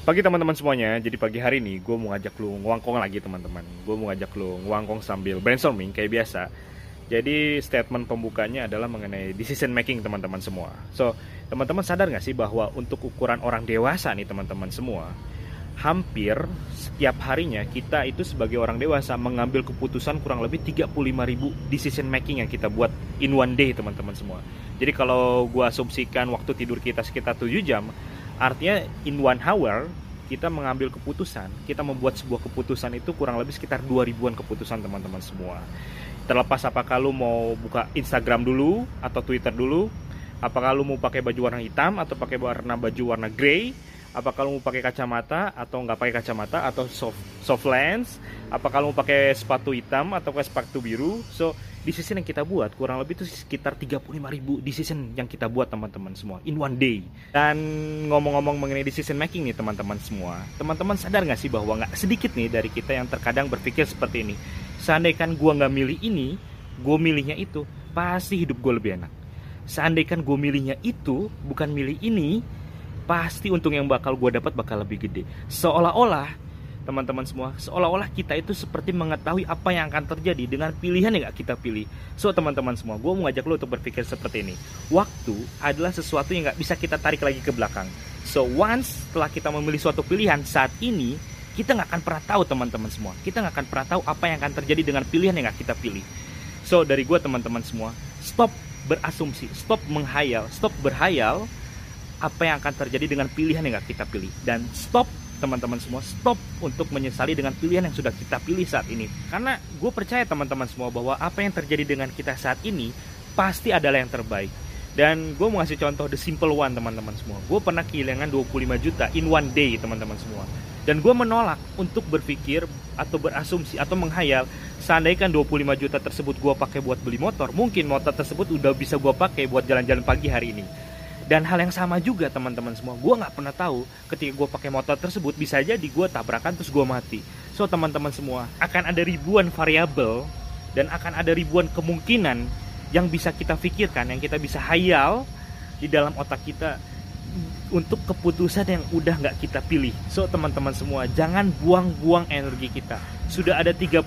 Pagi teman-teman semuanya, jadi pagi hari ini gue mau ngajak lu ngwangkong lagi teman-teman. Gue mau ngajak lu ngwangkong sambil brainstorming kayak biasa. Jadi statement pembukanya adalah mengenai decision making teman-teman semua. So, teman-teman sadar gak sih bahwa untuk ukuran orang dewasa nih teman-teman semua Hampir setiap harinya kita itu sebagai orang dewasa mengambil keputusan kurang lebih 35 ribu decision making yang kita buat in one day teman-teman semua. Jadi kalau gue asumsikan waktu tidur kita sekitar 7 jam Artinya in one hour kita mengambil keputusan, kita membuat sebuah keputusan itu kurang lebih sekitar 2000-an keputusan teman-teman semua. Terlepas apakah lu mau buka Instagram dulu atau Twitter dulu, apakah lu mau pakai baju warna hitam atau pakai warna baju warna grey, apakah lu mau pakai kacamata atau nggak pakai kacamata atau soft, soft lens, apakah lu mau pakai sepatu hitam atau pakai sepatu biru. So, decision yang kita buat kurang lebih itu sekitar 35 ribu decision yang kita buat teman-teman semua in one day. Dan ngomong-ngomong mengenai decision making nih teman-teman semua teman-teman sadar nggak sih bahwa nggak sedikit nih dari kita yang terkadang berpikir seperti ini? Seandainya gue nggak milih ini gue milihnya itu pasti hidup gue lebih enak. Seandainya gue milihnya itu bukan milih ini pasti untung yang bakal gue dapat bakal lebih gede. Seolah-olah teman-teman semua seolah-olah kita itu seperti mengetahui apa yang akan terjadi dengan pilihan yang gak kita pilih. So teman-teman semua gue mau ngajak lo untuk berpikir seperti ini. Waktu adalah sesuatu yang gak bisa kita tarik lagi ke belakang. So once setelah kita memilih suatu pilihan saat ini kita nggak akan pernah tahu teman-teman semua. Kita nggak akan pernah tahu apa yang akan terjadi dengan pilihan yang gak kita pilih. So dari gue teman-teman semua stop berasumsi stop menghayal stop berhayal apa yang akan terjadi dengan pilihan yang kita pilih. Dan stop teman-teman semua stop untuk menyesali dengan pilihan yang sudah kita pilih saat ini. Karena gue percaya teman-teman semua bahwa apa yang terjadi dengan kita saat ini pasti adalah yang terbaik. Dan gue mau ngasih contoh the simple one teman-teman semua. Gue pernah kehilangan 25 juta in one day teman-teman semua. Dan gue menolak untuk berpikir atau berasumsi atau menghayal seandainya kan 25 juta tersebut gue pakai buat beli motor mungkin motor tersebut udah bisa gue pakai buat jalan-jalan pagi hari ini dan hal yang sama juga teman-teman semua, gue nggak pernah tahu ketika gue pakai motor tersebut bisa jadi gue tabrakan terus gue mati. So teman-teman semua, akan ada ribuan variabel dan akan ada ribuan kemungkinan yang bisa kita pikirkan, yang kita bisa hayal di dalam otak kita untuk keputusan yang udah nggak kita pilih. So teman-teman semua, jangan buang-buang energi kita. Sudah ada 35.000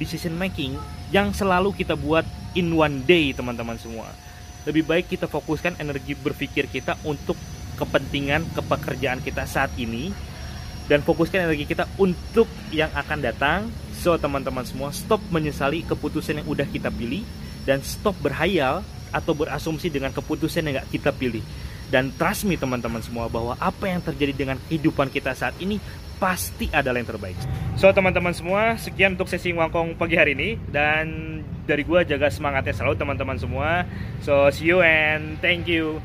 decision making yang selalu kita buat in one day teman-teman semua lebih baik kita fokuskan energi berpikir kita untuk kepentingan kepekerjaan kita saat ini. Dan fokuskan energi kita untuk yang akan datang. So teman-teman semua stop menyesali keputusan yang udah kita pilih. Dan stop berhayal atau berasumsi dengan keputusan yang gak kita pilih. Dan trust me teman-teman semua bahwa apa yang terjadi dengan kehidupan kita saat ini pasti adalah yang terbaik. So teman-teman semua, sekian untuk sesi Wangkong pagi hari ini dan dari gue jaga semangatnya selalu teman-teman semua. So see you and thank you.